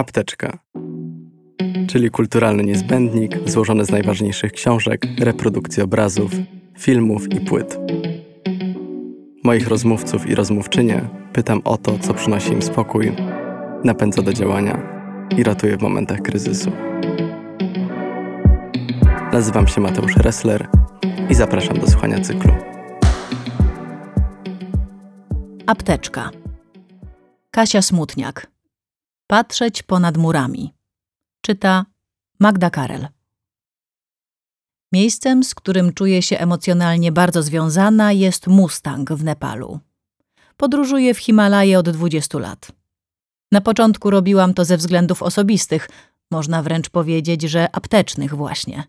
Apteczka, czyli kulturalny niezbędnik złożony z najważniejszych książek, reprodukcji obrazów, filmów i płyt. Moich rozmówców i rozmówczynie pytam o to, co przynosi im spokój, napędza do działania i ratuje w momentach kryzysu. Nazywam się Mateusz Ressler i zapraszam do słuchania cyklu. Apteczka. Kasia Smutniak. Patrzeć ponad murami. Czyta Magda Karel. Miejscem, z którym czuję się emocjonalnie bardzo związana, jest Mustang w Nepalu. Podróżuję w Himalaje od 20 lat. Na początku robiłam to ze względów osobistych, można wręcz powiedzieć, że aptecznych właśnie.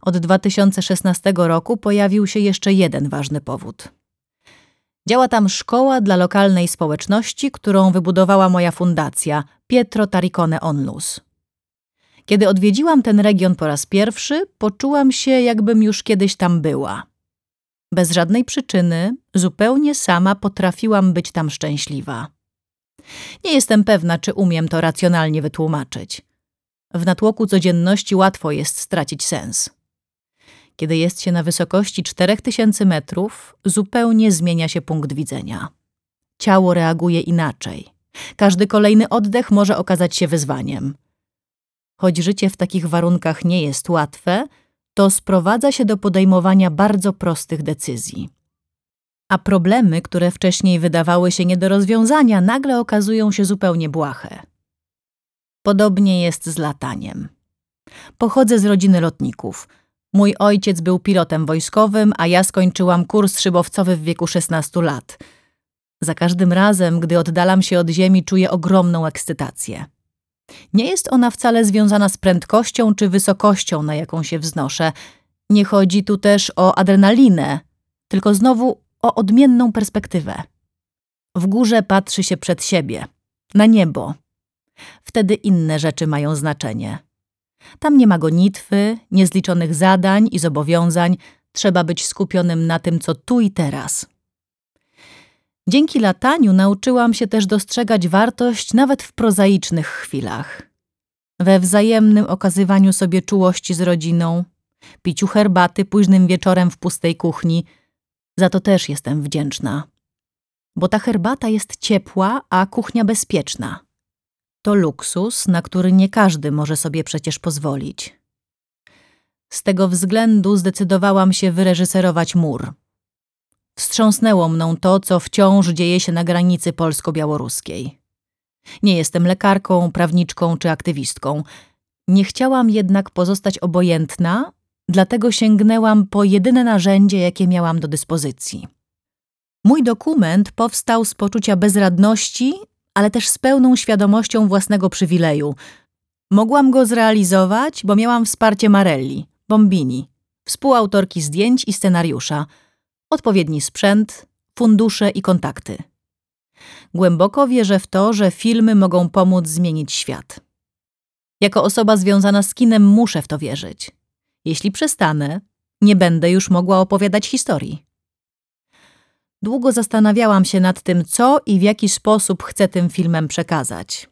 Od 2016 roku pojawił się jeszcze jeden ważny powód. Działa tam szkoła dla lokalnej społeczności, którą wybudowała moja fundacja Pietro Taricone Onlus. Kiedy odwiedziłam ten region po raz pierwszy, poczułam się, jakbym już kiedyś tam była. Bez żadnej przyczyny, zupełnie sama potrafiłam być tam szczęśliwa. Nie jestem pewna, czy umiem to racjonalnie wytłumaczyć. W natłoku codzienności łatwo jest stracić sens. Kiedy jest się na wysokości 4000 metrów, zupełnie zmienia się punkt widzenia. Ciało reaguje inaczej. Każdy kolejny oddech może okazać się wyzwaniem. Choć życie w takich warunkach nie jest łatwe, to sprowadza się do podejmowania bardzo prostych decyzji. A problemy, które wcześniej wydawały się nie do rozwiązania, nagle okazują się zupełnie błahe. Podobnie jest z lataniem. Pochodzę z rodziny lotników. Mój ojciec był pilotem wojskowym, a ja skończyłam kurs szybowcowy w wieku 16 lat. Za każdym razem, gdy oddalam się od ziemi, czuję ogromną ekscytację. Nie jest ona wcale związana z prędkością czy wysokością, na jaką się wznoszę. Nie chodzi tu też o adrenalinę, tylko znowu o odmienną perspektywę. W górze patrzy się przed siebie, na niebo. Wtedy inne rzeczy mają znaczenie. Tam nie ma gonitwy, niezliczonych zadań i zobowiązań, trzeba być skupionym na tym, co tu i teraz. Dzięki lataniu nauczyłam się też dostrzegać wartość nawet w prozaicznych chwilach. We wzajemnym okazywaniu sobie czułości z rodziną, piciu herbaty późnym wieczorem w pustej kuchni. Za to też jestem wdzięczna. Bo ta herbata jest ciepła, a kuchnia bezpieczna. To luksus, na który nie każdy może sobie przecież pozwolić. Z tego względu zdecydowałam się wyreżyserować mur. Wstrząsnęło mną to, co wciąż dzieje się na granicy polsko-białoruskiej. Nie jestem lekarką, prawniczką czy aktywistką. Nie chciałam jednak pozostać obojętna, dlatego sięgnęłam po jedyne narzędzie, jakie miałam do dyspozycji. Mój dokument powstał z poczucia bezradności, ale też z pełną świadomością własnego przywileju. Mogłam go zrealizować, bo miałam wsparcie Marelli, Bombini, współautorki zdjęć i scenariusza – odpowiedni sprzęt, fundusze i kontakty. Głęboko wierzę w to, że filmy mogą pomóc zmienić świat. Jako osoba związana z kinem muszę w to wierzyć. Jeśli przestanę, nie będę już mogła opowiadać historii. Długo zastanawiałam się nad tym, co i w jaki sposób chcę tym filmem przekazać.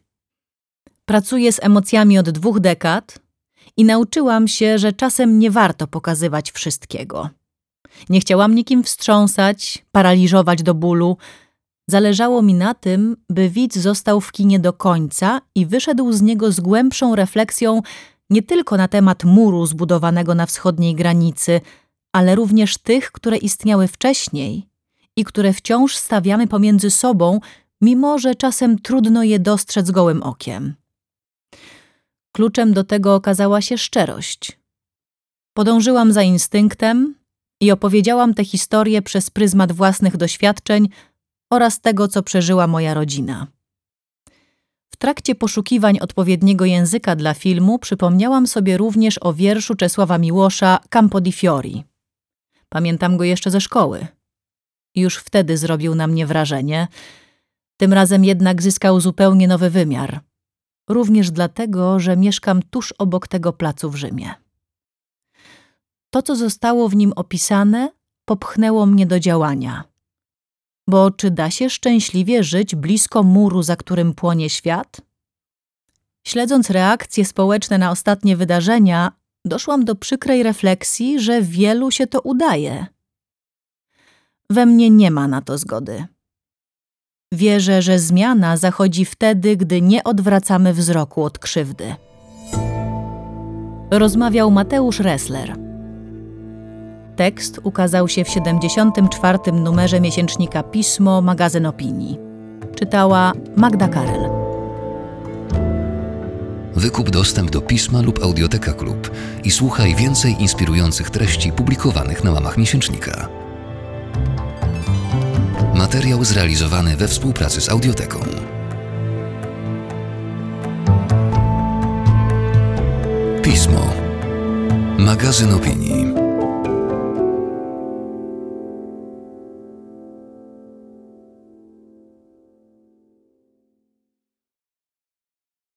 Pracuję z emocjami od dwóch dekad i nauczyłam się, że czasem nie warto pokazywać wszystkiego. Nie chciałam nikim wstrząsać, paraliżować do bólu. Zależało mi na tym, by widz został w kinie do końca i wyszedł z niego z głębszą refleksją nie tylko na temat muru zbudowanego na wschodniej granicy, ale również tych, które istniały wcześniej i które wciąż stawiamy pomiędzy sobą, mimo że czasem trudno je dostrzec gołym okiem. Kluczem do tego okazała się szczerość. Podążyłam za instynktem, i opowiedziałam tę historię przez pryzmat własnych doświadczeń oraz tego, co przeżyła moja rodzina. W trakcie poszukiwań odpowiedniego języka dla filmu przypomniałam sobie również o wierszu Czesława Miłosza Campo di Fiori. Pamiętam go jeszcze ze szkoły. Już wtedy zrobił na mnie wrażenie, tym razem jednak zyskał zupełnie nowy wymiar. Również dlatego, że mieszkam tuż obok tego placu w Rzymie. To, co zostało w nim opisane, popchnęło mnie do działania. Bo czy da się szczęśliwie żyć blisko muru, za którym płonie świat? Śledząc reakcje społeczne na ostatnie wydarzenia, doszłam do przykrej refleksji, że wielu się to udaje. We mnie nie ma na to zgody. Wierzę, że zmiana zachodzi wtedy, gdy nie odwracamy wzroku od krzywdy. Rozmawiał Mateusz Ressler. Tekst ukazał się w 74. numerze miesięcznika Pismo, magazyn opinii. Czytała Magda Karel. Wykup dostęp do pisma lub audioteka klub i słuchaj więcej inspirujących treści publikowanych na łamach miesięcznika. Materiał zrealizowany we współpracy z Audioteką. Pismo. Magazyn opinii.